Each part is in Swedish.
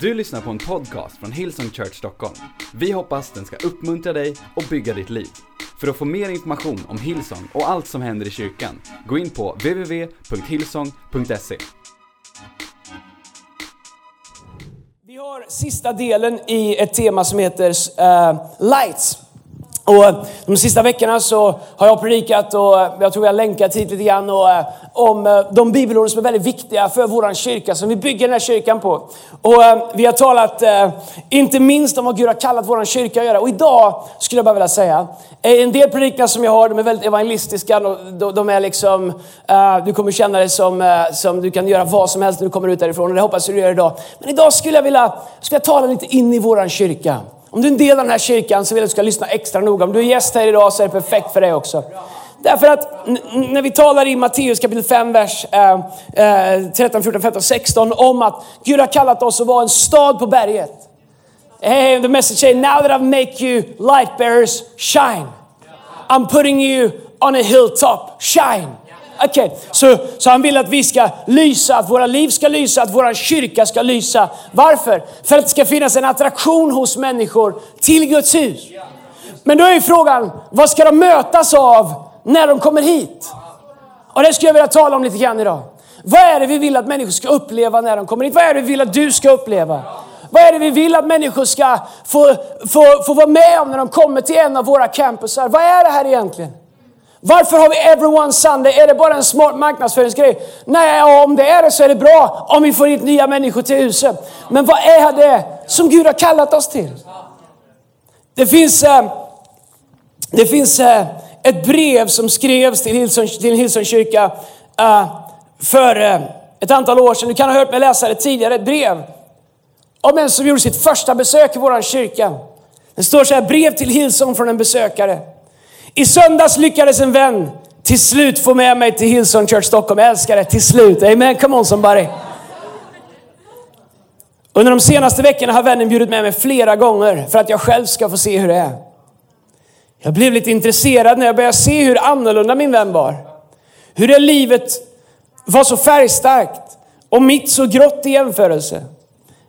Du lyssnar på en podcast från Hillsong Church Stockholm. Vi hoppas den ska uppmuntra dig och bygga ditt liv. För att få mer information om Hillsong och allt som händer i kyrkan, gå in på www.hillsong.se. Vi har sista delen i ett tema som heter uh, Lights. Och eh, de sista veckorna så har jag predikat och eh, jag tror jag länkat hit lite grann och, eh, om de bibelord som är väldigt viktiga för vår kyrka som vi bygger den här kyrkan på. Och vi har talat inte minst om vad Gud har kallat vår kyrka att göra. Och idag skulle jag bara vilja säga, en del predikningar som jag har, de är väldigt evangelistiska. De är liksom, du kommer känna dig som, som du kan göra vad som helst när du kommer ut därifrån. Och det hoppas jag du gör idag. Men idag skulle jag vilja, skulle jag tala lite in i vår kyrka. Om du är en del av den här kyrkan så vill jag att du ska lyssna extra noga. Om du är gäst här idag så är det perfekt för dig också. Därför att när vi talar i Matteus kapitel 5, vers eh, 13, 14, 15, 16 om att Gud har kallat oss att vara en stad på berget. Hey, the message say, now that I've made you light bearers, shine. I'm putting you on a hilltop, shine. Okej, okay. så, så han vill att vi ska lysa, att våra liv ska lysa, att vår kyrka ska lysa. Varför? För att det ska finnas en attraktion hos människor till Guds hus. Men då är ju frågan, vad ska de mötas av när de kommer hit? Och det skulle jag vilja tala om lite grann idag. Vad är det vi vill att människor ska uppleva när de kommer hit? Vad är det vi vill att du ska uppleva? Vad är det vi vill att människor ska få, få, få vara med om när de kommer till en av våra campusar? Vad är det här egentligen? Varför har vi Everyone Sunday? Är det bara en smart marknadsföringsgrej? Nej, om det är det så är det bra om vi får hit nya människor till huset. Men vad är det som Gud har kallat oss till? Det finns, eh, det finns eh, ett brev som skrevs till Hillsong, till Hillsong kyrka eh, för ett antal år sedan. Du kan ha hört mig läsa det tidigare. Ett brev om en som gjorde sitt första besök i vår kyrka. Det står så här, brev till Hillsong från en besökare. I söndags lyckades en vän till slut få med mig till Hillsong Church Stockholm. Jag älskar det, till slut. Amen, come on somebody. Under de senaste veckorna har vännen bjudit med mig flera gånger för att jag själv ska få se hur det är. Jag blev lite intresserad när jag började se hur annorlunda min vän var. Hur det livet var så färgstarkt och mitt så grått i jämförelse.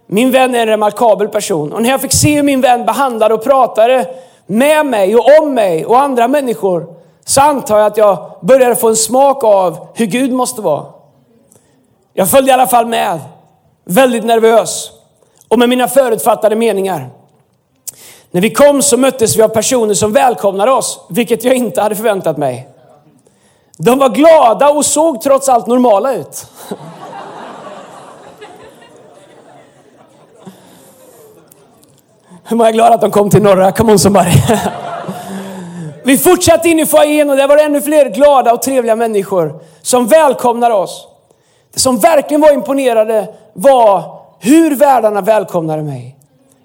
Min vän är en remarkabel person och när jag fick se hur min vän behandlade och pratade med mig och om mig och andra människor så antar jag att jag började få en smak av hur Gud måste vara. Jag följde i alla fall med, väldigt nervös och med mina förutfattade meningar. När vi kom så möttes vi av personer som välkomnade oss, vilket jag inte hade förväntat mig. De var glada och såg trots allt normala ut. Hur många är glada att de kom till norra? Come on somebody. Vi fortsatte in i foajén och där var det ännu fler glada och trevliga människor som välkomnade oss. Det som verkligen var imponerade var hur värdarna välkomnade mig.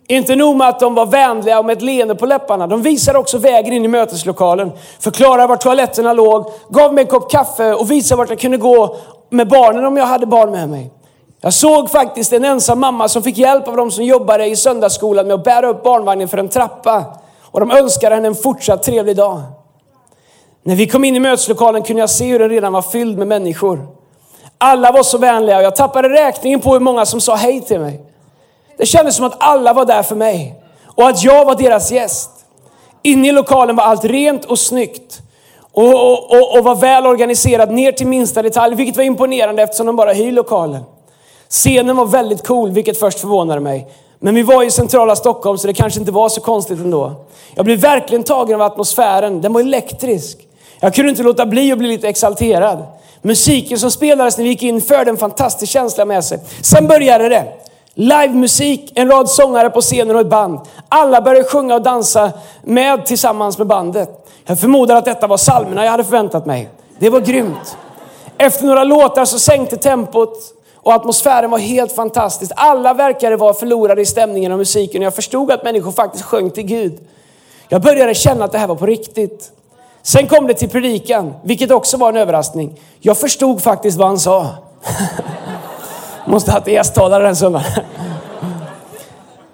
Inte nog med att de var vänliga och med ett leende på läpparna. De visade också vägen in i möteslokalen, förklarade var toaletterna låg, gav mig en kopp kaffe och visade vart jag kunde gå med barnen om jag hade barn med mig. Jag såg faktiskt en ensam mamma som fick hjälp av de som jobbade i söndagsskolan med att bära upp barnvagnen för en trappa. Och de önskade henne en fortsatt trevlig dag. När vi kom in i möteslokalen kunde jag se hur den redan var fylld med människor. Alla var så vänliga och jag tappade räkningen på hur många som sa hej till mig. Det kändes som att alla var där för mig och att jag var deras gäst. Inne i lokalen var allt rent och snyggt och, och, och, och var väl organiserat ner till minsta detalj, vilket var imponerande eftersom de bara hyr lokalen. Scenen var väldigt cool, vilket först förvånade mig. Men vi var i centrala Stockholm så det kanske inte var så konstigt ändå. Jag blev verkligen tagen av atmosfären. Den var elektrisk. Jag kunde inte låta bli att bli lite exalterad. Musiken som spelades när vi gick in förde en fantastisk känsla med sig. Sen började det. Livemusik, en rad sångare på scenen och ett band. Alla började sjunga och dansa med tillsammans med bandet. Jag förmodar att detta var salmerna jag hade förväntat mig. Det var grymt. Efter några låtar så sänkte tempot och atmosfären var helt fantastisk. Alla verkade vara förlorade i stämningen och musiken. Jag förstod att människor faktiskt sjöng till Gud. Jag började känna att det här var på riktigt. Sen kom det till predikan, vilket också var en överraskning. Jag förstod faktiskt vad han sa. Måste ha haft gästtalare den söndagen.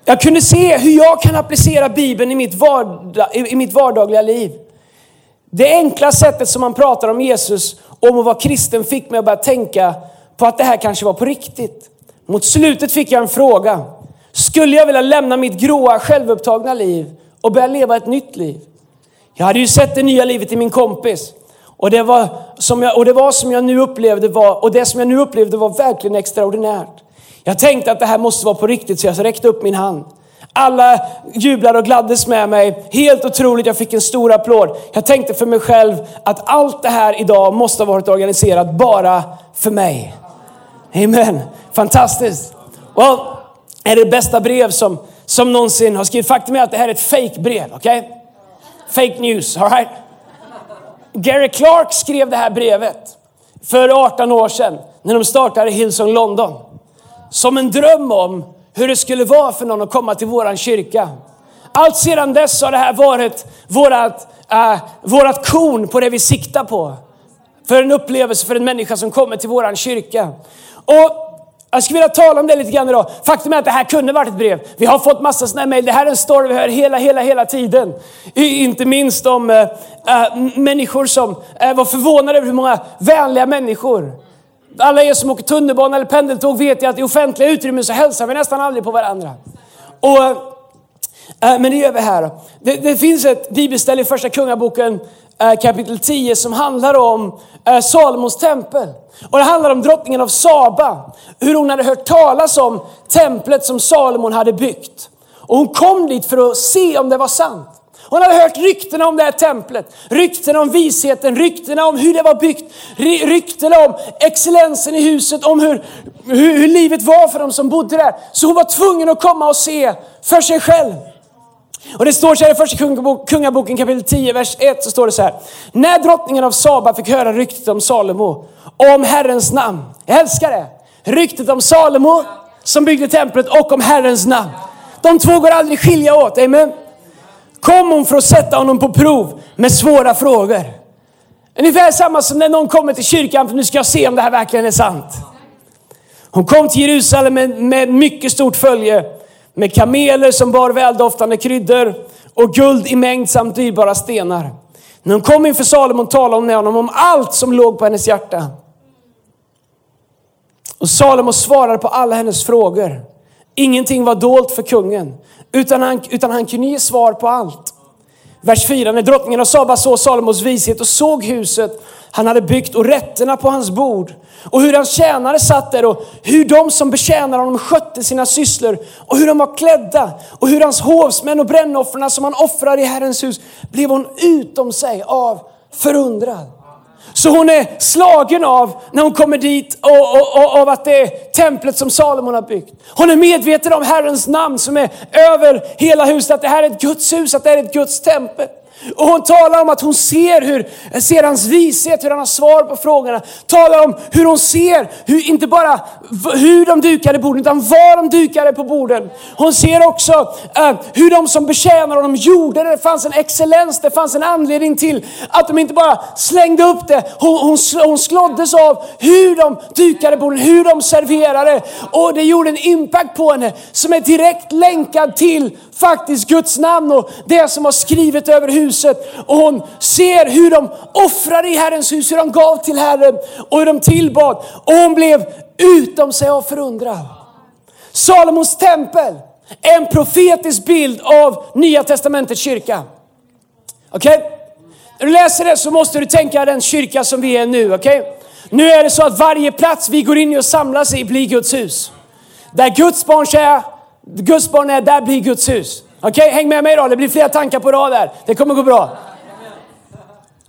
Jag kunde se hur jag kan applicera Bibeln i mitt, vardag, i mitt vardagliga liv. Det enkla sättet som man pratar om Jesus, om att vara kristen, fick mig att börja tänka på att det här kanske var på riktigt. Mot slutet fick jag en fråga. skulle jag vilja lämna mitt gråa, självupptagna liv och börja leva ett nytt liv. Jag hade ju sett det nya livet i min kompis. Och det, var som jag, och det var som jag nu upplevde var, och det som jag nu upplevde var verkligen extraordinärt. Jag tänkte att det här måste vara på riktigt så jag räckte upp min hand. Alla jublade och gladdes med mig. Helt otroligt, jag fick en stor applåd. Jag tänkte för mig själv att allt det här idag måste ha varit organiserat bara för mig. Amen. Fantastiskt. Well, är det bästa brev som, som någonsin har skrivit. Faktum är att det här är ett fake brev, okej? Okay? Fake news, alright? Gary Clark skrev det här brevet för 18 år sedan när de startade Hillsong London. Som en dröm om hur det skulle vara för någon att komma till våran kyrka. Allt sedan dess har det här varit vårat, äh, vårat korn på det vi siktar på. För en upplevelse för en människa som kommer till våran kyrka. Och jag skulle vilja tala om det lite grann idag. Faktum är att det här kunde varit ett brev. Vi har fått massa sådana här mejl. Det här är en story vi hör hela, hela, hela tiden. Inte minst om äh, människor som äh, var förvånade över hur många vänliga människor. Alla er som åker tunnelbana eller pendeltåg vet ju att i offentliga utrymmen så hälsar vi nästan aldrig på varandra. Och, äh, men det gör vi här. Det, det finns ett bibelställe i första kungaboken Eh, kapitel 10 som handlar om eh, Salomos tempel. Och det handlar om drottningen av Saba. Hur hon hade hört talas om templet som Salomon hade byggt. Och hon kom dit för att se om det var sant. Hon hade hört ryktena om det här templet, ryktena om visheten, ryktena om hur det var byggt, ryktena om excellensen i huset, om hur, hur, hur livet var för dem som bodde där. Så hon var tvungen att komma och se för sig själv. Och det står så här i första kungaboken kapitel 10, vers 1, så står det så här. När drottningen av Saba fick höra ryktet om Salomo om Herrens namn. Jag älskar det. Ryktet om Salomo som byggde templet och om Herrens namn. De två går aldrig skilja åt. Amen. Kom hon för att sätta honom på prov med svåra frågor. Ungefär samma som när någon kommer till kyrkan för nu ska jag se om det här verkligen är sant. Hon kom till Jerusalem med, med mycket stort följe. Med kameler som bar väldoftande kryddor och guld i mängd samt dyrbara stenar. När hon kom inför Salomon talade hon med honom om allt som låg på hennes hjärta. Och Salomo svarade på alla hennes frågor. Ingenting var dolt för kungen, utan han, utan han kunde ge svar på allt. Vers 4. När drottningen av Saba såg Salomos vishet och såg huset han hade byggt och rätterna på hans bord och hur hans tjänare satt där och hur de som betjänade honom skötte sina sysslor och hur de var klädda och hur hans hovsmän och brännoffren som han offrar i Herrens hus blev hon utom sig av förundrad. Så hon är slagen av, när hon kommer dit, och, och, och, av att det är templet som Salomon har byggt. Hon är medveten om Herrens namn som är över hela huset, att det här är ett Guds hus, att det här är ett Guds tempel. Och hon talar om att hon ser, hur, ser hans vishet, hur han har svar på frågorna. Talar om hur hon ser, hur, inte bara hur de dukade borden, utan var de dukade på borden. Hon ser också eh, hur de som betjänar honom gjorde det. Det fanns en excellens, det fanns en anledning till att de inte bara slängde upp det. Hon, hon, hon slåddes av hur de dukade borden, hur de serverade. Och det gjorde en impact på henne som är direkt länkad till faktiskt Guds namn och det som var skrivet över huvudet huset. Och hon ser hur de offrade i Herrens hus, hur de gav till Herren och hur de tillbad. Och hon blev utom sig av förundran. Salomos tempel är en profetisk bild av Nya Testamentets kyrka. Okej? Okay? När du läser det så måste du tänka den kyrka som vi är nu. Okej? Okay? Nu är det så att varje plats vi går in i och samlas i blir Guds hus. Där Guds barn är, Guds barn är, där blir Guds hus. Okej, okay, häng med mig då. Det blir flera tankar på rad där. Det kommer gå bra.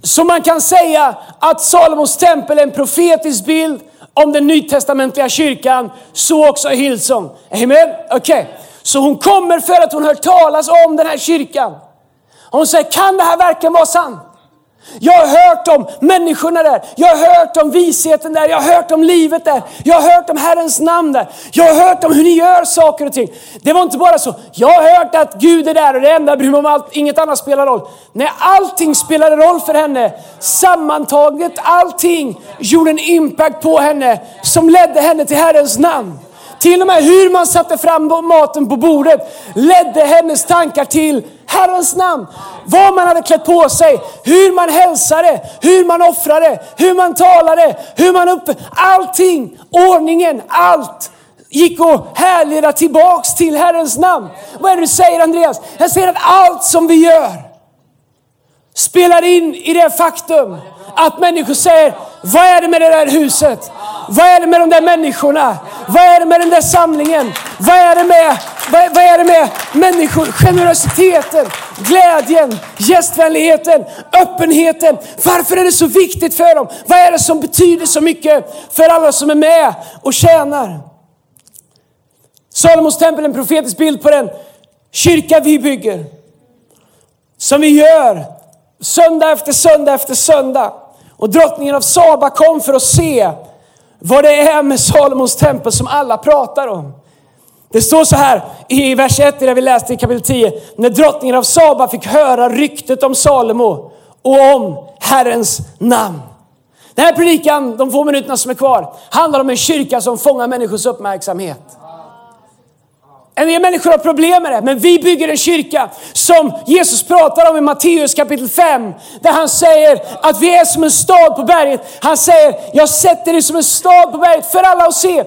Så man kan säga att Salomos tempel är en profetisk bild om den nytestamentliga kyrkan, så också Hillsong. Amen? Okej. Okay. Så hon kommer för att hon hört talas om den här kyrkan. Hon säger, kan det här verkligen vara sant? Jag har hört om människorna där. Jag har hört om visheten där. Jag har hört om livet där. Jag har hört om Herrens namn där. Jag har hört om hur ni gör saker och ting. Det var inte bara så. Jag har hört att Gud är där och det enda bryr mig om allt, inget annat spelar roll. Nej, allting spelade roll för henne. Sammantaget allting gjorde en impact på henne som ledde henne till Herrens namn. Till och med hur man satte fram maten på bordet ledde hennes tankar till Herrens namn. Vad man hade klätt på sig, hur man hälsade, hur man offrade, hur man talade, hur man upp... Allting, ordningen, allt gick och härleda tillbaks till Herrens namn. Vad är det du säger Andreas? Jag säger att allt som vi gör spelar in i det faktum att människor säger, vad är det med det där huset? Vad är det med de där människorna? Vad är det med den där samlingen? Vad är det med, vad, vad är det med människor? Generositeten, glädjen, gästvänligheten, öppenheten. Varför är det så viktigt för dem? Vad är det som betyder så mycket för alla som är med och tjänar? Salomos tempel är en profetisk bild på den kyrka vi bygger. Som vi gör söndag efter söndag efter söndag. Och drottningen av Saba kom för att se vad det är med Salomos tempel som alla pratar om. Det står så här i vers 1, där vi läste i kapitel 10. När drottningen av Saba fick höra ryktet om Salomo och om Herrens namn. Den här predikan, de få minuterna som är kvar, handlar om en kyrka som fångar människors uppmärksamhet. En del människor har problem med det, men vi bygger en kyrka som Jesus pratar om i Matteus kapitel 5. Där han säger att vi är som en stad på berget. Han säger, jag sätter dig som en stad på berget för alla att se.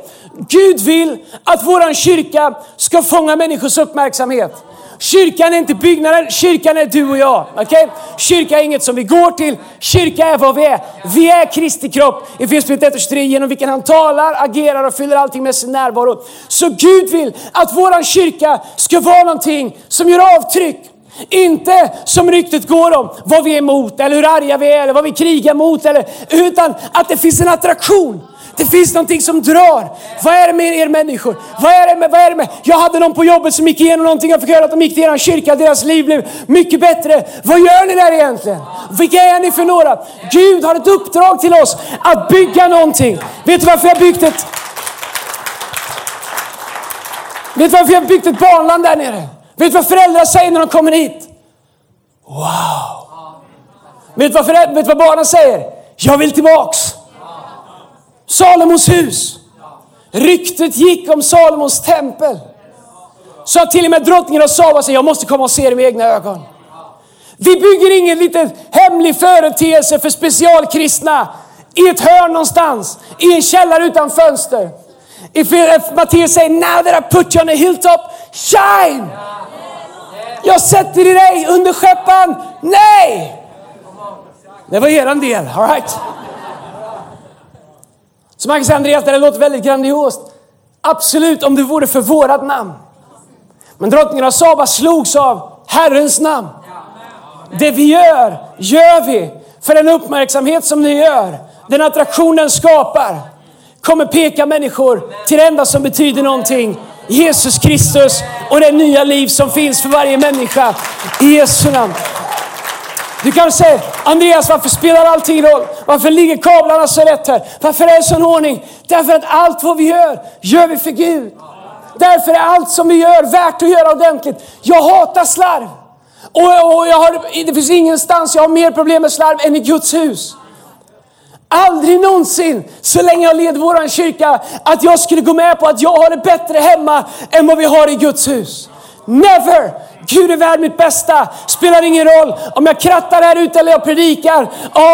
Gud vill att våran kyrka ska fånga människors uppmärksamhet. Kyrkan är inte byggnaden, kyrkan är du och jag. Okay? Kyrka är inget som vi går till, kyrka är vad vi är. Vi är Kristi kropp, i Efesierbrevet 1 och 23, genom vilken han talar, agerar och fyller allting med sin närvaro. Så Gud vill att våran kyrka ska vara någonting som gör avtryck. Inte som ryktet går om vad vi är emot, eller hur arga vi är, eller vad vi krigar mot, eller, utan att det finns en attraktion. Det finns någonting som drar. Vad är det med er människor? Vad är det med, vad är det med? Jag hade någon på jobbet som gick igenom någonting. Jag fick höra att de gick till er kyrka. Deras liv blev mycket bättre. Vad gör ni där egentligen? Vilka är ni för några? Gud har ett uppdrag till oss att bygga någonting. Vet du varför jag byggt ett... Vet du varför jag byggt ett barnland där nere? Vet du vad föräldrar säger när de kommer hit? Wow! Vet du vad, vet du vad barnen säger? Jag vill tillbaks! Salomos hus. Ryktet gick om Salomos tempel. Så att till och med drottningen av Saba säger, jag måste komma och se det med egna ögon. Vi bygger ingen liten hemlig företeelse för specialkristna i ett hörn någonstans, i en källare utan fönster. If Matteus säger, now that I put you on a hilltop, shine! Jag sätter i dig under skeppan, nej! Det var eran del, alright? Så man kan säga Andreas, det låter väldigt grandiost. Absolut, om det vore för vårat namn. Men drottningen av Saba slogs av Herrens namn. Det vi gör, gör vi för den uppmärksamhet som ni gör. Den attraktion den skapar kommer peka människor till det enda som betyder någonting. Jesus Kristus och det nya liv som finns för varje människa. I Jesu namn. Du kan säga, Andreas varför spelar allting roll? Varför ligger kablarna så rätt här? Varför är det sån ordning? Därför att allt vad vi gör, gör vi för Gud. Därför är allt som vi gör värt att göra ordentligt. Jag hatar slarv. Och, och jag har, det finns ingenstans jag har mer problem med slarv än i Guds hus. Aldrig någonsin, så länge jag leder våran kyrka, att jag skulle gå med på att jag har det bättre hemma än vad vi har i Guds hus. Never! Gud är värd mitt bästa. Spelar ingen roll om jag krattar här ute eller jag predikar.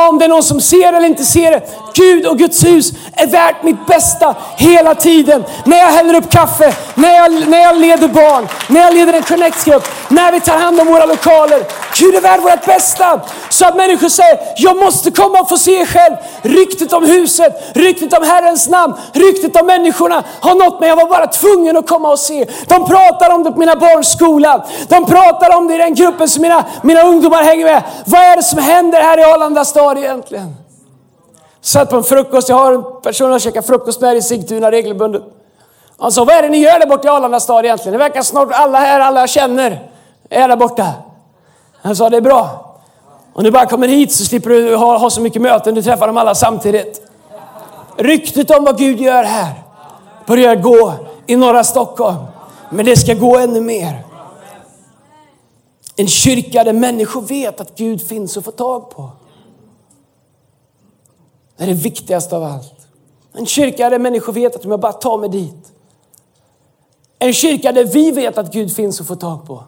Om det är någon som ser eller inte ser det. Gud och Guds hus är värt mitt bästa hela tiden. När jag häller upp kaffe, när jag, när jag leder barn, när jag leder en connect-grupp, när vi tar hand om våra lokaler. Gud är värd vårt bästa. Så att människor säger, jag måste komma och få se själv. Ryktet om huset, ryktet om Herrens namn, ryktet om människorna har nått mig. Jag var bara tvungen att komma och se. De pratar om det på mina barns skola. De pratar om det i den gruppen som mina, mina ungdomar hänger med. Vad är det som händer här i Arlanda stad egentligen? Satt på en frukost, jag har en person jag käkar frukost med i Sigtuna regelbundet. Han sa, vad är det ni gör där borta i Arlanda stad egentligen? Det verkar snart alla här, alla jag känner, är där borta. Han sa, det är bra. Om du bara kommer hit så slipper du ha, ha så mycket möten, du träffar dem alla samtidigt. Ryktet om vad Gud gör här börjar gå i norra Stockholm. Men det ska gå ännu mer. En kyrka där människor vet att Gud finns att få tag på. Det är det viktigaste av allt. En kyrka där människor vet att om jag bara tar mig dit. En kyrka där vi vet att Gud finns att få tag på.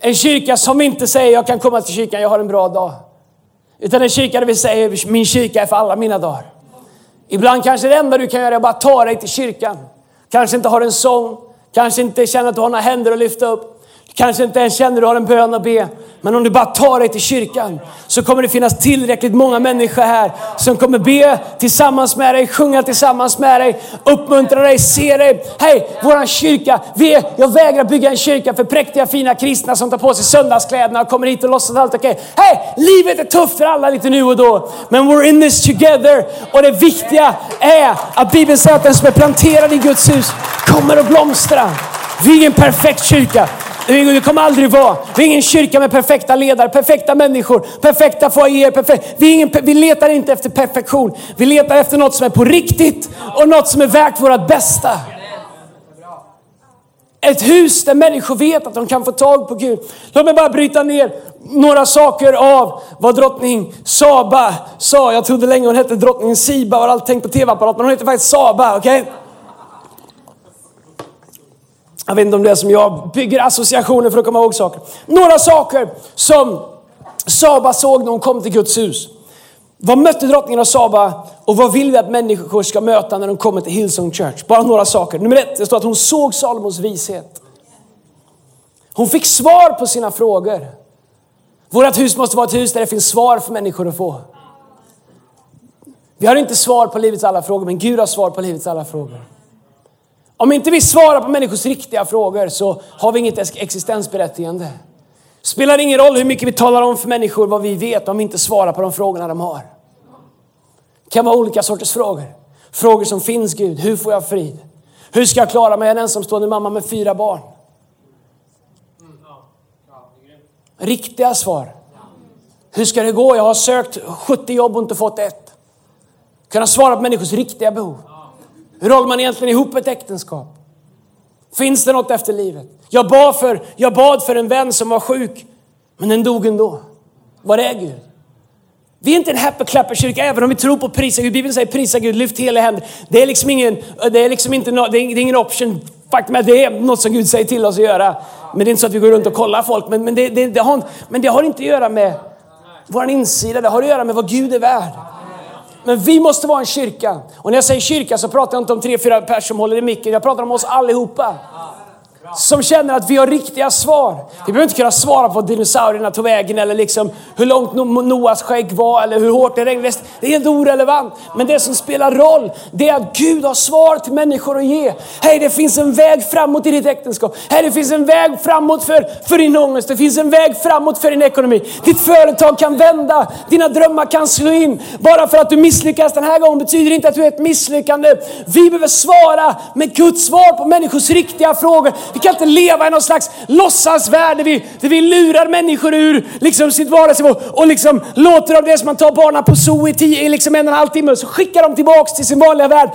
En kyrka som inte säger jag kan komma till kyrkan, jag har en bra dag. Utan en kyrka där vi säger min kyrka är för alla mina dagar. Ibland kanske det enda du kan göra är att bara ta dig till kyrkan. Kanske inte har en sång. Kanske inte känner att du har några händer att lyfta upp. Kanske inte ens känner att du har en bön att be. Men om du bara tar dig till kyrkan så kommer det finnas tillräckligt många människor här som kommer be tillsammans med dig, sjunga tillsammans med dig, uppmuntra dig, se dig. Hej, våran kyrka. Vi är, jag vägrar bygga en kyrka för präktiga fina kristna som tar på sig söndagskläderna och kommer hit och låtsas allt okej. Okay. Hej, livet är tufft för alla lite nu och då. Men we're in this together. Och det viktiga är att Bibeln säger att den som är planterad i Guds hus kommer att blomstra. Vi är ingen perfekt kyrka. Det kommer aldrig vara. Vi är ingen kyrka med perfekta ledare, perfekta människor, perfekta foajéer. Perfek Vi, ingen, vi letar inte efter perfektion. Vi letar efter något som är på riktigt och något som är värt vårt bästa. Ett hus där människor vet att de kan få tag på Gud. Låt mig bara bryta ner några saker av vad drottning Saba sa. Jag trodde länge hon hette drottning Siba och har alltid tänkt på tv-apparat, men hon heter faktiskt Saba. Okay? Jag vet inte om det är som jag bygger associationer för att komma ihåg saker. Några saker som Saba såg när hon kom till Guds hus. Vad mötte drottningen av Saba och vad vill vi att människor ska möta när de kommer till Hillsong Church? Bara några saker. Nummer ett, det står att hon såg Salomos vishet. Hon fick svar på sina frågor. Vårt hus måste vara ett hus där det finns svar för människor att få. Vi har inte svar på livets alla frågor, men Gud har svar på livets alla frågor. Om inte vi svarar på människors riktiga frågor så har vi inget existensberättigande. Spelar ingen roll hur mycket vi talar om för människor vad vi vet om vi inte svarar på de frågorna de har. Det kan vara olika sorters frågor. Frågor som finns Gud, hur får jag frid? Hur ska jag klara mig en ensamstående mamma med fyra barn? Riktiga svar. Hur ska det gå? Jag har sökt 70 jobb och inte fått ett. Kunna svara på människors riktiga behov. Hur håller man egentligen ihop ett äktenskap? Finns det något efter livet? Jag bad för, jag bad för en vän som var sjuk, men den dog ändå. Var är Gud? Vi är inte en happy clapper kyrka även om vi tror på prisa Gud. Bibeln säger prisa Gud, lyft hela händer. Det är liksom ingen, det är liksom inte, det är ingen option. Faktum är att det är något som Gud säger till oss att göra. Men det är inte så att vi går runt och kollar folk. Men, men, det, det, det har, men det har inte att göra med vår insida, det har att göra med vad Gud är värd. Men vi måste vara en kyrka. Och när jag säger kyrka så pratar jag inte om tre, fyra personer som håller i micken. Jag pratar om oss allihopa som känner att vi har riktiga svar. Vi behöver inte kunna svara på vad dinosaurierna tog vägen eller liksom hur långt Noas skägg var eller hur hårt det regnade. Det är helt orelevant. Men det som spelar roll, det är att Gud har svar till människor att ge. Hej, det finns en väg framåt i ditt äktenskap. Hej, det finns en väg framåt för, för din ångest. Det finns en väg framåt för din ekonomi. Ditt företag kan vända. Dina drömmar kan slå in. Bara för att du misslyckas den här gången betyder inte att du är ett misslyckande. Vi behöver svara med Guds svar på människors riktiga frågor. Vi kan inte leva i någon slags låtsasvärld där vi, där vi lurar människor ur liksom sitt vardagsliv och, och liksom låter dem det som man tar barnen på zoo i, tio, i liksom en och en halv timme och så skickar de tillbaks till sin vanliga värld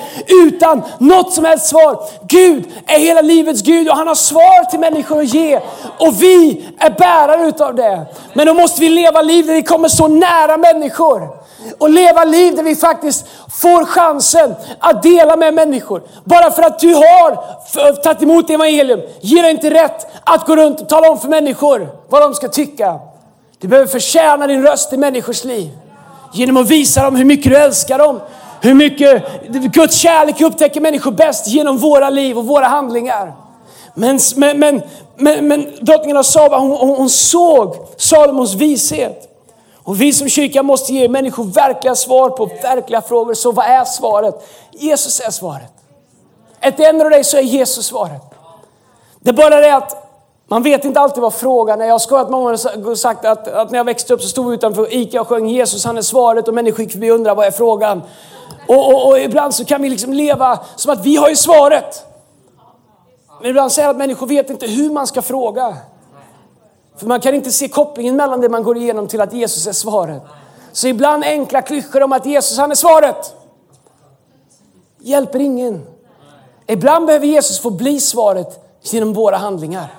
utan något som helst svar. Gud är hela livets Gud och han har svar till människor att ge. Och vi är bärare utav det. Men då måste vi leva liv där vi kommer så nära människor och leva liv där vi faktiskt får chansen att dela med människor. Bara för att du har tagit emot evangelium ger dig inte rätt att gå runt och tala om för människor vad de ska tycka. Du behöver förtjäna din röst i människors liv genom att visa dem hur mycket du älskar dem. Hur mycket Guds kärlek upptäcker människor bäst genom våra liv och våra handlingar. Men, men, men, men, men drottningen av Saba hon, hon, hon såg Salomos vishet. Och vi som kyrka måste ge människor verkliga svar på verkliga frågor. Så vad är svaret? Jesus är svaret. Ett av dig så är Jesus svaret. Det är bara det att man vet inte alltid vad frågan är. Jag har skojat många gånger sagt att, att, när jag växte upp så stod vi utanför ICA och sjöng Jesus han är svaret och människor gick förbi och undrade vad är frågan. Och, och, och, ibland så kan vi liksom leva som att vi har ju svaret. Men ibland säger att människor vet inte hur man ska fråga. För man kan inte se kopplingen mellan det man går igenom till att Jesus är svaret. Så ibland enkla klyschor om att Jesus han är svaret. Hjälper ingen. Ibland behöver Jesus få bli svaret genom våra handlingar.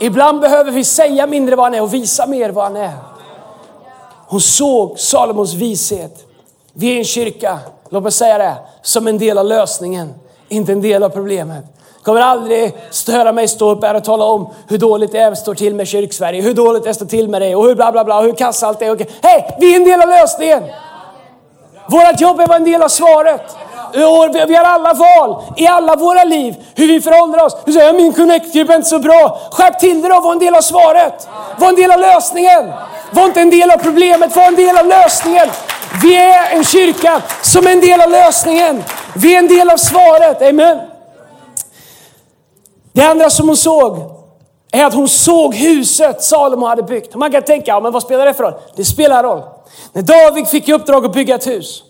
Ibland behöver vi säga mindre vad han är och visa mer vad han är. Hon såg Salomos vishet. Vi är en kyrka, låt mig säga det, som en del av lösningen, inte en del av problemet kommer aldrig störa mig stå upp här och tala om hur dåligt det står till med kyrksverige, hur dåligt det står till med dig och hur bla bla bla, hur kass allt är. Hej, vi är en del av lösningen! Vårat jobb är att vara en del av svaret. Vi har alla val i alla våra liv, hur vi förhåller oss. Du säger min connect-grupp är inte så bra. Skärp till dig då, var en del av svaret. Var en del av lösningen. Var inte en del av problemet, var en del av lösningen. Vi är en kyrka som är en del av lösningen. Vi är en del av svaret. Amen. Det andra som hon såg är att hon såg huset Salomo hade byggt. Man kan tänka, ja, men vad spelar det för roll? Det spelar roll. När David fick i uppdrag att bygga ett hus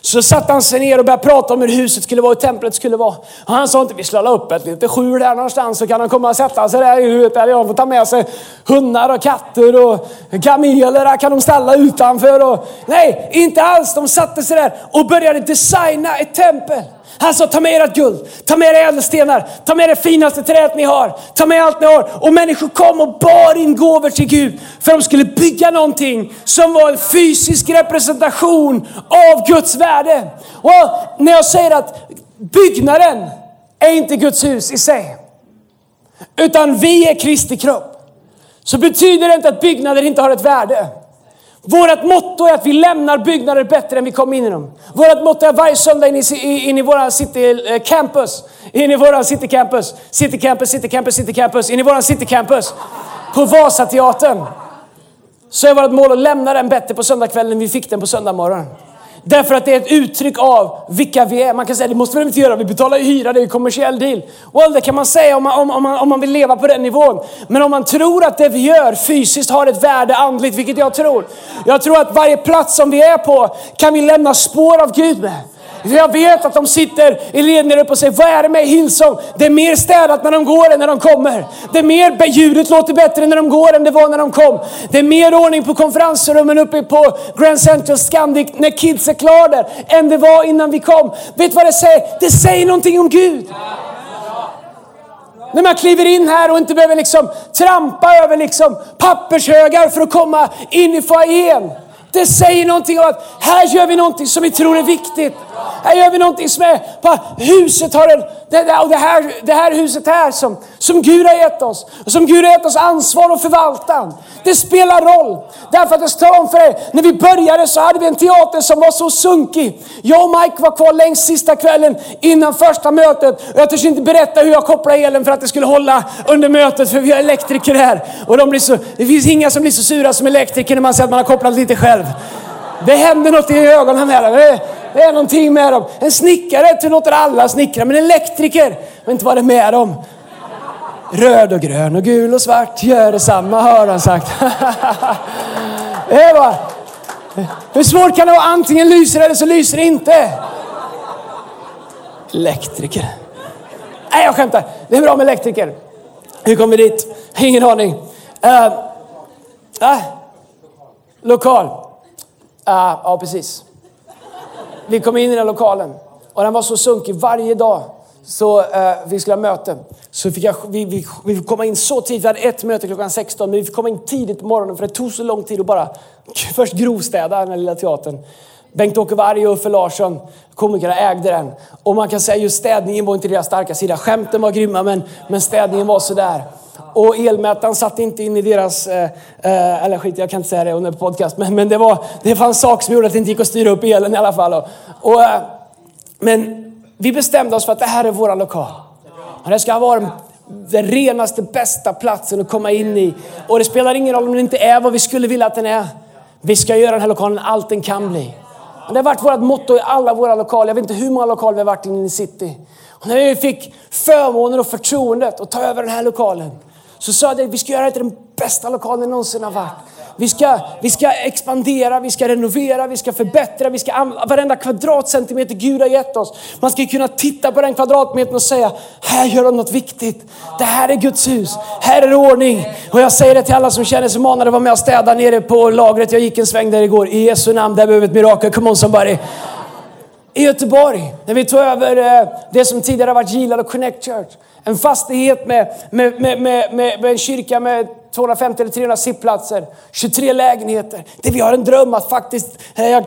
så satte han sig ner och började prata om hur huset skulle vara, hur templet skulle vara. Och han sa inte, vi slår upp ett litet skjul där någonstans så kan han komma och sätta sig där i huvudet. Eller jag får ta med sig hundar och katter och kameler, där kan de ställa utanför. Och... Nej, inte alls. De satte sig där och började designa ett tempel. Han sa, ta med ert guld, ta med era ädelstenar, ta med det finaste trädet ni har, ta med allt ni har. Och människor kom och bar in gåvor till Gud för de skulle bygga någonting som var en fysisk representation av Guds värde. Och när jag säger att byggnaden är inte Guds hus i sig, utan vi är Kristi kropp, så betyder det inte att byggnader inte har ett värde. Vårt motto är att vi lämnar byggnader bättre än vi kom in i dem. Vårt motto är varje söndag in i, in i våra city eh, campus, in i våra city campus, city campus, city campus, city campus, in i våra city campus. På Vasateatern. Så är vårt mål att lämna den bättre på söndagskvällen än vi fick den på söndagmorgonen. Därför att det är ett uttryck av vilka vi är. Man kan säga det måste vi inte göra, vi betalar ju hyra, det är en kommersiell deal. Well, det kan man säga om man, om, om, man, om man vill leva på den nivån. Men om man tror att det vi gör fysiskt har ett värde andligt, vilket jag tror. Jag tror att varje plats som vi är på kan vi lämna spår av Gud med. Jag vet att de sitter i led där uppe och säger, vad är det med Hillsong? Det är mer städat när de går än när de kommer. Det är mer, ljudet låter bättre när de går än det var när de kom. Det är mer ordning på konferensrummen uppe på Grand Central Scandic när kids är klara där än det var innan vi kom. Vet du vad det säger? Det säger någonting om Gud. När man kliver in här och inte behöver liksom trampa över liksom pappershögar för att komma in i foajén. Det säger någonting om att här gör vi någonting som vi tror är viktigt. Här gör vi någonting som är, på huset har en, det, och det här, det här huset här som, som Gud har gett oss. Och som Gud har gett oss ansvar att förvalta. Det spelar roll. Därför att jag ska om för er, när vi började så hade vi en teater som var så sunkig. Jag och Mike var kvar längst sista kvällen innan första mötet. Och jag törs inte berätta hur jag kopplade elen för att det skulle hålla under mötet för vi har elektriker här. Och de blir så, det finns inga som blir så sura som elektriker när man säger att man har kopplat lite själv. Det händer något i ögonen här. Det är någonting med dem. En snickare du låter alla snickra, men en elektriker, jag vet inte vad det är med dem. Röd och grön och gul och svart gör detsamma, har han sagt. Det bara, hur svårt kan det vara? Antingen lyser det eller så lyser det inte. Elektriker. Nej, jag skämtar. Det är bra med elektriker. Hur kom vi dit? Ingen aning. Uh, uh, lokal. Uh, ja, precis. Vi kom in i den lokalen och den var så sunkig varje dag. Så eh, vi skulle ha möte. Så fick jag, vi, vi, vi fick komma in så tidigt. Vi hade ett möte klockan 16 men vi fick komma in tidigt på morgonen för det tog så lång tid att bara först grovstäda den här lilla teatern. Bengt-Åke Varg och Uffe Larsson, komikerna, ägde den. Och man kan säga just städningen var inte deras starka sida. Skämten var grymma men, men städningen var sådär. Och elmätaren satt inte in i deras, eh, eh, eller skit jag kan inte säga det under podcast, men, men det, var, det fanns saker som gjorde att det inte gick att styra upp elen i alla fall. Och, och eh, men vi bestämde oss för att det här är vår lokal. Och det ska vara den renaste, bästa platsen att komma in i. Och det spelar ingen roll om den inte är vad vi skulle vilja att den är. Vi ska göra den här lokalen allt den kan bli. Det har varit vårt motto i alla våra lokaler. Jag vet inte hur många lokaler vi har varit in i city. När vi fick förmånen och förtroendet att ta över den här lokalen så sa jag att vi ska göra det till den bästa lokalen någonsin har varit. Vi ska, vi ska expandera, vi ska renovera, vi ska förbättra, vi ska använda varenda kvadratcentimeter Gud har gett oss. Man ska kunna titta på den kvadratmetern och säga, här gör de något viktigt. Det här är Guds hus, här är det ordning. Och jag säger det till alla som känner sig manade att vara med och städa nere på lagret. Jag gick en sväng där igår. I Jesu namn, där behöver vi ett mirakel. Come on somebody i Göteborg, när vi tog över eh, det som tidigare varit Gilad och Connect Church. En fastighet med, med, med, med, med en kyrka med 250 eller 300 sittplatser, 23 lägenheter. Det vi har en dröm att faktiskt, eh, eh,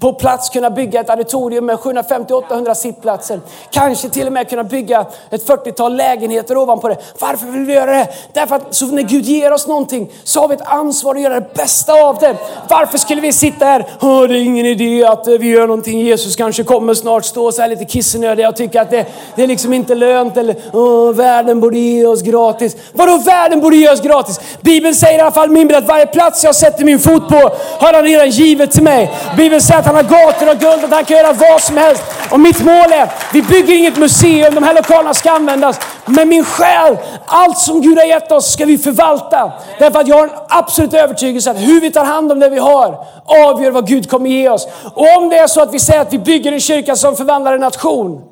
på plats kunna bygga ett auditorium med 750-800 sittplatser. Kanske till och med kunna bygga ett 40-tal lägenheter ovanpå det. Varför vill vi göra det? Därför att så när Gud ger oss någonting så har vi ett ansvar att göra det bästa av det. Varför skulle vi sitta här, Oh, det är ingen idé att eh, vi gör någonting, Jesus kanske kommer snart, stå så här lite kissnödig och tycka att det, det är liksom inte lönt eller Åh, världen borde ge oss gratis. Vadå världen borde ge oss gratis? Bibeln säger i alla fall min att varje plats jag sätter min fot på har han redan givet till mig. Bibeln säger att han har gator och guld, att han kan göra vad som helst. Och mitt mål är, vi bygger inget museum, de här lokalerna ska användas. Men min själ, allt som Gud har gett oss ska vi förvalta. Därför att jag har en absolut övertygelse att hur vi tar hand om det vi har avgör vad Gud kommer ge oss. Och om det är så att vi säger att vi bygger en kyrka som förvandlar en nation,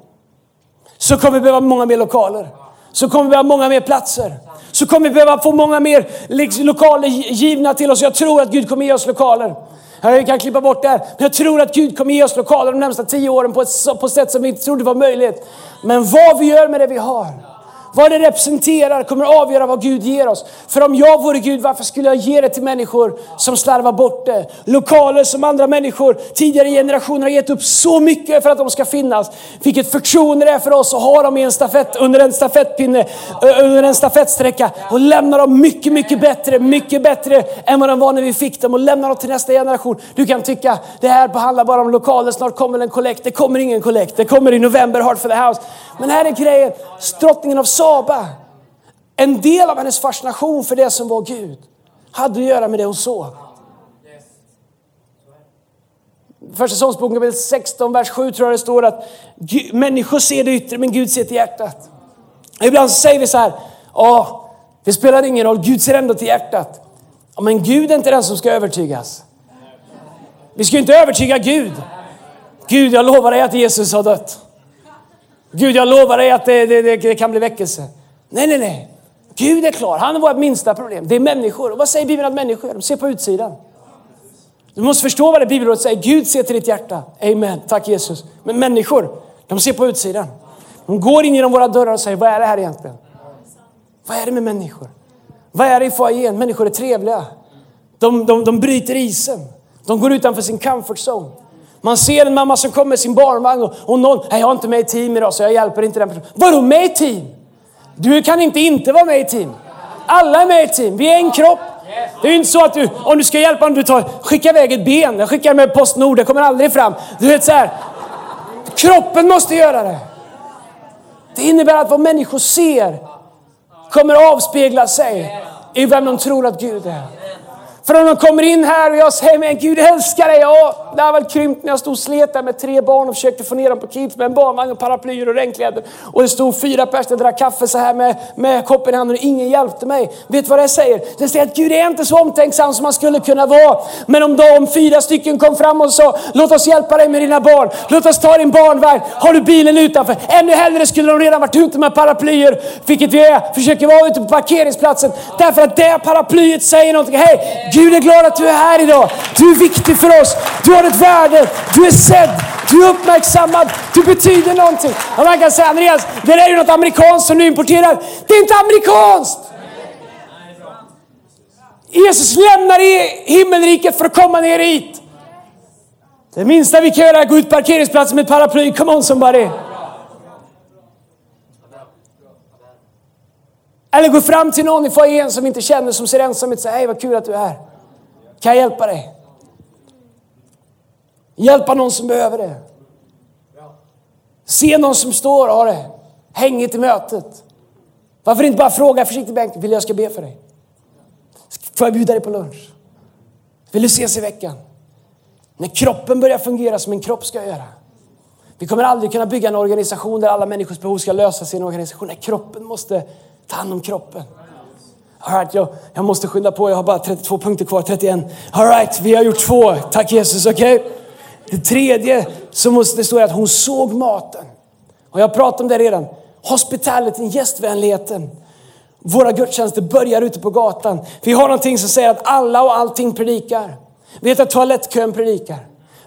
så kommer vi behöva många mer lokaler. Så kommer vi behöva många mer platser. Så kommer vi behöva få många mer liksom, lokaler givna till oss. Jag tror att Gud kommer ge oss lokaler. Jag kan klippa bort det här. Men jag tror att Gud kommer ge oss lokaler de närmsta tio åren på ett, på ett sätt som vi inte trodde var möjligt. Men vad vi gör med det vi har vad det representerar kommer avgöra vad Gud ger oss. För om jag vore Gud, varför skulle jag ge det till människor som slarvar bort det? Lokaler som andra människor, tidigare generationer har gett upp så mycket för att de ska finnas. Vilket förtroende det är för oss att ha dem i en stafett, under en stafettpinne, under en stafettsträcka och lämna dem mycket, mycket bättre, mycket bättre än vad de var när vi fick dem och lämna dem till nästa generation. Du kan tycka det här handlar bara om lokaler, snart kommer en kollekt. Det kommer ingen kollekt. Det kommer i november, Heart for the House. Men här är grejen, drottningen av Saba, en del av hennes fascination för det som var Gud hade att göra med det hon såg. Första Sångsboken 16, vers 7 tror jag det står att människor ser det yttre men Gud ser till hjärtat. Ibland så säger vi så här, ja, det spelar ingen roll, Gud ser ändå till hjärtat. Ja, men Gud är inte den som ska övertygas. Vi ska inte övertyga Gud. Gud, jag lovar dig att Jesus har dött. Gud, jag lovar dig att det, det, det, det kan bli väckelse. Nej, nej, nej. Gud är klar. Han är vårt minsta problem. Det är människor. Och vad säger Bibeln att människor är? De ser på utsidan. Du måste förstå vad det Bibelordet säger. Gud ser till ditt hjärta. Amen. Tack Jesus. Men människor, de ser på utsidan. De går in genom våra dörrar och säger, vad är det här egentligen? Vad är det med människor? Vad är det i foajén? Människor är trevliga. De, de, de bryter isen. De går utanför sin comfort zone. Man ser en mamma som kommer med sin barnvagn och, och någon, nej jag har inte med i team idag så jag hjälper inte den personen. Vadå med i team? Du kan inte inte vara med i team. Alla är med i team, vi är en kropp. Det är ju inte så att du, om du ska hjälpa någon, du tar, skicka iväg ett ben. Jag skickar med Postnord, det kommer aldrig fram. Du vet så här, kroppen måste göra det. Det innebär att vad människor ser kommer avspegla sig i vem de tror att Gud är. För om de kommer in här och jag säger men Gud älskar dig. Ja, det har väl krympt när jag stod och slet där med tre barn och försökte få ner dem på kids med en barnvagn och paraplyer och regnkläder. Och det stod fyra personer och drack kaffe så här med, med koppen i handen och ingen hjälpte mig. Vet du vad det säger? Det säger att Gud är inte så omtänksam som han skulle kunna vara. Men om de fyra stycken kom fram och sa låt oss hjälpa dig med dina barn. Låt oss ta din barnvagn. Har du bilen utanför? Ännu hellre skulle de redan varit ute med paraplyer, vilket vi är, försöker vara ute på parkeringsplatsen. Därför att det paraplyet säger någonting. Hej, Gud är glad att du är här idag. Du är viktig för oss. Du har ett värde. Du är sedd. Du är uppmärksammad. Du betyder någonting. Och man kan säga Andreas, det där är ju något amerikanskt som du importerar. Det är inte amerikanskt! Jesus lämnar himmelriket för att komma ner hit. Det minsta vi kan göra är att gå ut på parkeringsplatsen med ett paraply. Come on somebody. Eller gå fram till någon i foajén som inte känner, som ser ensam ut och säga hej vad kul att du är här. Kan jag hjälpa dig? Hjälpa någon som behöver det. Se någon som står och har det hängigt i mötet. Varför inte bara fråga försiktigt Bengt, vill jag ska be för dig? Får jag bjuda dig på lunch? Vill du ses i veckan? När kroppen börjar fungera som en kropp ska göra. Vi kommer aldrig kunna bygga en organisation där alla människors behov ska lösas i en organisation. Nej, kroppen måste ta hand om kroppen. All right, jag, jag måste skynda på, jag har bara 32 punkter kvar, 31. All right, vi har gjort två. Tack Jesus, okej? Okay? Det tredje som måste stå är att hon såg maten. Och jag pratade om det redan. Hospitalityn, gästvänligheten. Våra gudstjänster börjar ute på gatan. Vi har någonting som säger att alla och allting predikar. Vi vet att toalettkön predikar.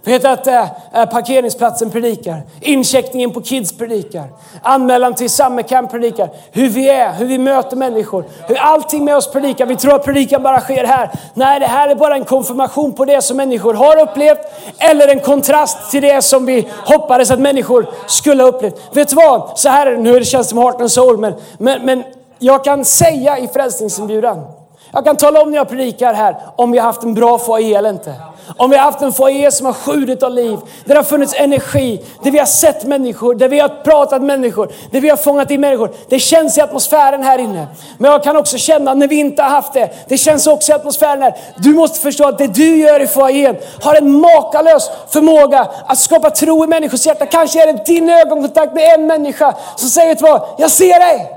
Vet att äh, parkeringsplatsen predikar, incheckningen på Kids predikar, anmälan till Summercamp predikar, hur vi är, hur vi möter människor, hur allting med oss predikar. Vi tror att predikan bara sker här. Nej, det här är bara en konfirmation på det som människor har upplevt eller en kontrast till det som vi hoppades att människor skulle ha upplevt. Vet du vad? Så här är det, nu känns det som heart and soul, men, men, men jag kan säga i frälsningsinbjudan, jag kan tala om när jag predikar här om vi har haft en bra foajé eller inte. Om vi har haft en foajé som har sjudit av liv, där det har funnits energi, där vi har sett människor, där vi har pratat människor, där vi har fångat in människor. Det känns i atmosfären här inne. Men jag kan också känna när vi inte har haft det, det känns också i atmosfären här. Du måste förstå att det du gör i foajén har en makalös förmåga att skapa tro i människors hjärta. Kanske är det din ögonkontakt med en människa som säger, till mig, jag ser dig.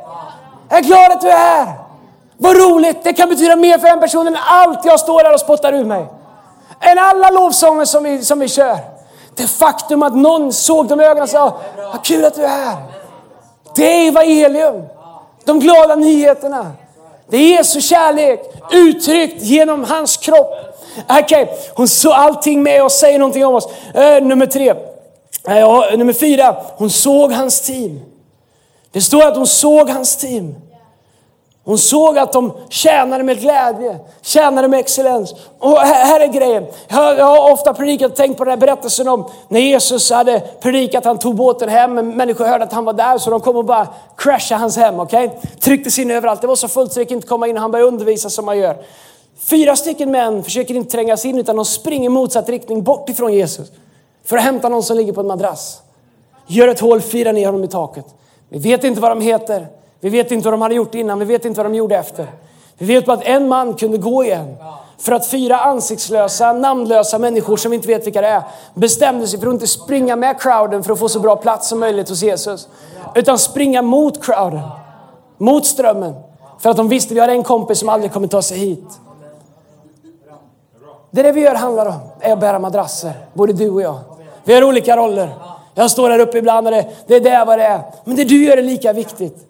Jag är glad att du är här. Vad roligt! Det kan betyda mer för en person än allt jag står här och spottar ur mig. Än alla lovsånger som vi, som vi kör. Det faktum att någon såg dem i ögonen och sa, vad kul att du är här. Det är evangelium. De glada nyheterna. Det är Jesu kärlek uttryckt genom hans kropp. Okej, okay. hon såg allting med oss, säger någonting om oss. Uh, nummer tre. Uh, nummer fyra, hon såg hans team. Det står att hon såg hans team. Hon såg att de tjänade med glädje, tjänade med excellens. Och här är grejen. Jag har ofta predikat och tänkt på den här berättelsen om när Jesus hade predikat, han tog båten hem, men människor hörde att han var där så de kom och bara crashade hans hem. Okay? Tryckte sig in överallt. Det var så fullt så det gick inte komma in och han började undervisa som man gör. Fyra stycken män försöker inte tränga sig in utan de springer i motsatt riktning bort ifrån Jesus. För att hämta någon som ligger på en madrass. Gör ett hål, fira ner honom i taket. Vi vet inte vad de heter. Vi vet inte vad de hade gjort innan, vi vet inte vad de gjorde efter. Vi vet bara att en man kunde gå igen. För att fyra ansiktslösa, namnlösa människor som vi inte vet vilka det är bestämde sig för att inte springa med crowden för att få så bra plats som möjligt hos Jesus. Utan springa mot crowden, mot strömmen. För att de visste att vi har en kompis som aldrig kommer ta sig hit. Det är det vi gör handlar om, är att bära madrasser, både du och jag. Vi har olika roller. Jag står här uppe ibland och det, det är där vad det är. Men det du gör är lika viktigt.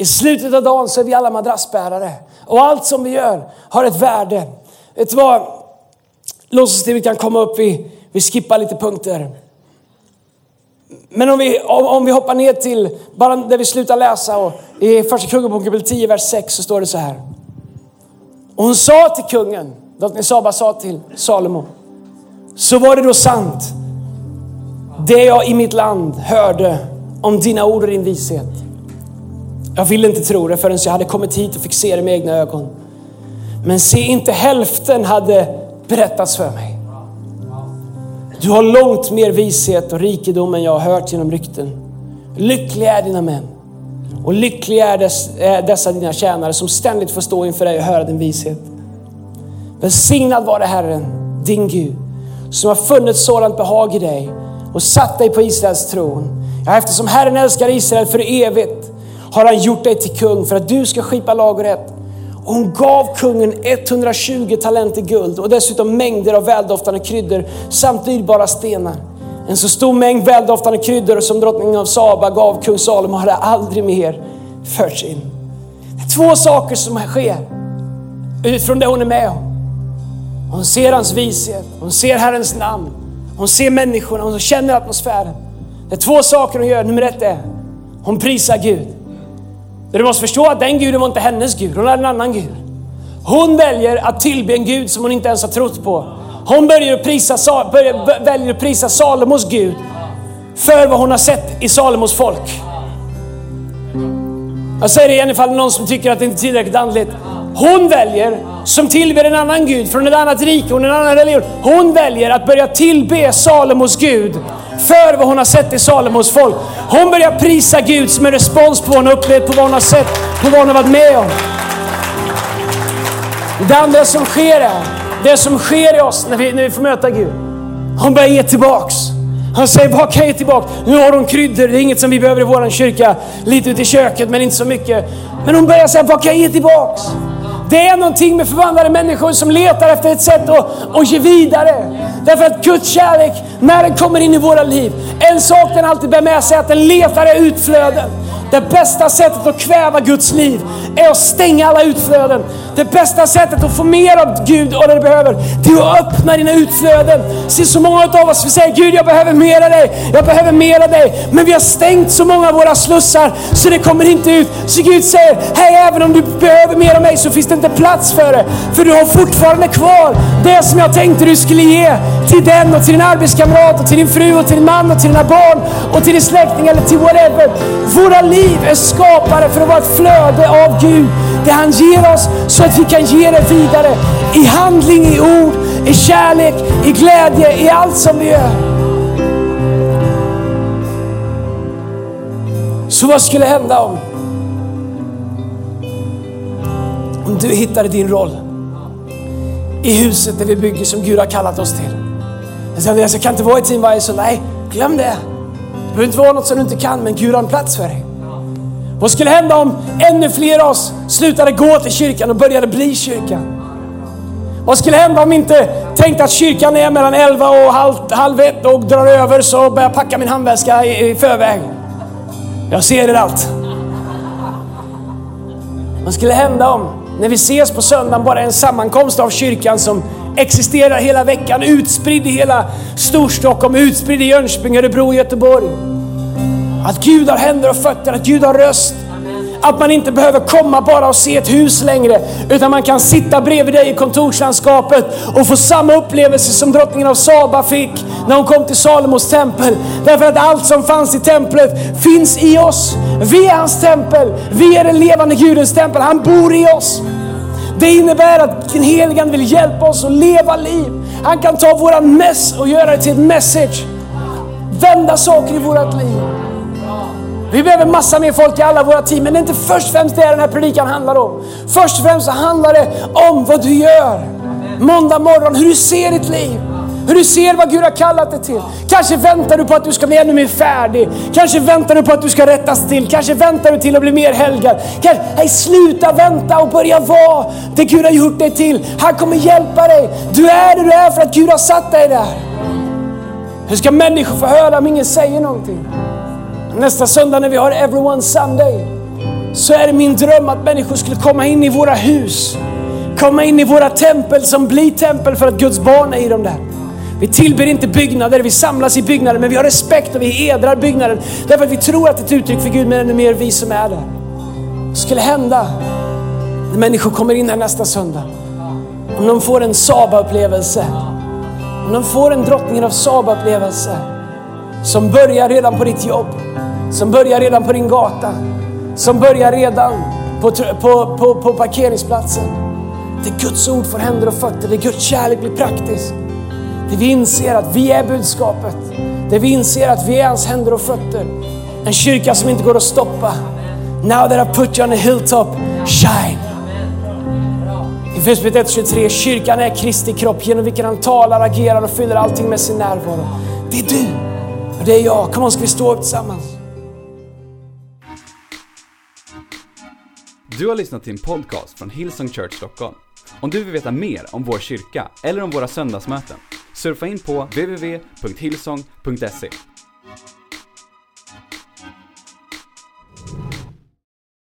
I slutet av dagen så är vi alla madrassbärare. Och allt som vi gör har ett värde. Vet du vad? Låtsasteamet kan komma upp, vi, vi skippar lite punkter. Men om vi, om, om, vi hoppar ner till, bara där vi slutar läsa, och i första Kungaboken kapitel 10, vers 6 så står det så här. Och hon sa till kungen, drottning Saba sa till Salomo, så var det då sant, det jag i mitt land hörde om dina ord och din vishet. Jag ville inte tro det förrän jag hade kommit hit och fick se det med egna ögon. Men se, inte hälften hade berättats för mig. Du har långt mer vishet och rikedom än jag har hört genom rykten. Lyckliga är dina män och lyckliga är dess, dessa dina tjänare som ständigt får stå inför dig och höra din vishet. Välsignad vare Herren, din Gud, som har funnit sådant behag i dig och satt dig på Israels tron. Ja, eftersom Herren älskar Israel för evigt har han gjort dig till kung för att du ska skipa lag och rätt. Och hon gav kungen 120 talenter guld och dessutom mängder av väldoftande kryddor samt dyrbara stenar. En så stor mängd väldoftande kryddor som drottningen av Saba gav kung Salomo hade aldrig mer förts in. Det är två saker som sker utifrån det hon är med om. Hon ser hans vishet, hon ser Herrens namn, hon ser människorna, hon känner atmosfären. Det är två saker hon gör. Nummer ett är, hon prisar Gud. Du måste förstå att den guden var inte hennes gud, hon hade en annan gud. Hon väljer att tillbe en gud som hon inte ens har trott på. Hon börjar att prisa, börjar, väljer att prisa Salomos gud för vad hon har sett i Salomos folk. Jag säger det igen ifall det är någon som tycker att det inte är tillräckligt andligt. Hon väljer, som tillber en annan gud från ett annat rike och en annan religion. Hon väljer att börja tillbe Salomos gud för vad hon har sett i Salomos folk. Hon börjar prisa Gud som en respons på vad hon har upplevt, på vad hon har sett, på vad hon har varit med om. Det andra som sker är, det som sker i oss när vi, när vi får möta Gud. Hon börjar ge tillbaks. Han säger, vad kan jag ge tillbaka? Nu har hon kryddor, det är inget som vi behöver i vår kyrka. Lite ute i köket, men inte så mycket. Men hon börjar säga, vad kan jag ge tillbaks? Det är någonting med förvandlade människor som letar efter ett sätt att, att ge vidare. Därför att Guds kärlek, när den kommer in i våra liv, en sak den alltid bär med sig är att den letar utflöden. Det bästa sättet att kväva Guds liv är att stänga alla utflöden. Det bästa sättet att få mer av Gud och det du behöver, det är att öppna dina utflöden. Se så många av oss, vi säger Gud jag behöver mer av dig, jag behöver mer av dig. Men vi har stängt så många av våra slussar så det kommer inte ut. Så Gud säger, hej även om du behöver mer av mig så finns det inte plats för det. För du har fortfarande kvar det som jag tänkte du skulle ge till den och till din arbetskamrat och till din fru och till din man och till dina barn och till din släkting eller till whatever. Våra liv är skapade för att vara ett flöde av Gud. Det han ger oss så att vi kan ge det vidare. I handling, i ord, i kärlek, i glädje, i allt som vi gör. Så vad skulle hända om, om du hittade din roll i huset där vi bygger som Gud har kallat oss till? Jag jag kan inte vara i team varje söndag. Nej, glöm det. Det behöver inte vara något som du inte kan, men Gud har en plats för dig. Vad skulle hända om ännu fler av oss slutade gå till kyrkan och började bli kyrkan? Vad skulle hända om vi inte tänkte att kyrkan är mellan 11 och halv, halv ett och drar över så börjar jag packa min handväska i, i förväg. Jag ser er allt. Vad skulle hända om, när vi ses på söndagen, bara en sammankomst av kyrkan som existerar hela veckan, utspridd i hela Storstockholm, utspridd i Jönköping, Örebro Göteborg. Att Gud har händer och fötter, att Gud har röst. Att man inte behöver komma bara och se ett hus längre, utan man kan sitta bredvid dig i kontorslandskapet och få samma upplevelse som drottningen av Saba fick när hon kom till Salomos tempel. Därför att allt som fanns i templet finns i oss. Vi är hans tempel, vi är den levande Gudens tempel, han bor i oss. Det innebär att den helige vill hjälpa oss att leva liv. Han kan ta våran mess och göra det till ett message. Vända saker i vårat liv. Vi behöver massa mer folk i alla våra team, men det är inte först och främst det den här predikan handlar om. Först och främst så handlar det om vad du gör. Måndag morgon, hur du ser ditt liv. Hur du ser vad Gud har kallat dig till. Kanske väntar du på att du ska bli ännu mer färdig. Kanske väntar du på att du ska rättas till. Kanske väntar du till att bli mer helgad. Kanske, hej, sluta vänta och börja vara det Gud har gjort dig till. Han kommer hjälpa dig. Du är det du är för att Gud har satt dig där. Hur ska människor få höra om ingen säger någonting? Nästa söndag när vi har Everyone Sunday så är det min dröm att människor skulle komma in i våra hus. Komma in i våra tempel som blir tempel för att Guds barn är i dem där. Vi tillber inte byggnader, vi samlas i byggnader, men vi har respekt och vi hedrar byggnaden. Därför att vi tror att det är ett uttryck för Gud, men ännu mer vi som är där. Vad skulle hända när människor kommer in här nästa söndag? Om de får en Saba-upplevelse. Om de får en drottningen av Saba-upplevelse. Som börjar redan på ditt jobb. Som börjar redan på din gata. Som börjar redan på, på, på, på parkeringsplatsen. Det Guds ord får händer och fötter. Det Guds kärlek blir praktisk. Det vi inser att vi är budskapet. Det vi inser att vi är hans händer och fötter. En kyrka som inte går att stoppa. Now that I put you on a hilltop, shine. I Efesierbrevet 1.23, kyrkan är Kristi kropp genom vilken han talar, agerar och fyller allting med sin närvaro. Det är du det är jag. Kom on, ska vi stå upp tillsammans? Du har lyssnat till en podcast från Hillsong Church Stockholm. Om du vill veta mer om vår kyrka eller om våra söndagsmöten, surfa in på www.hillsong.se.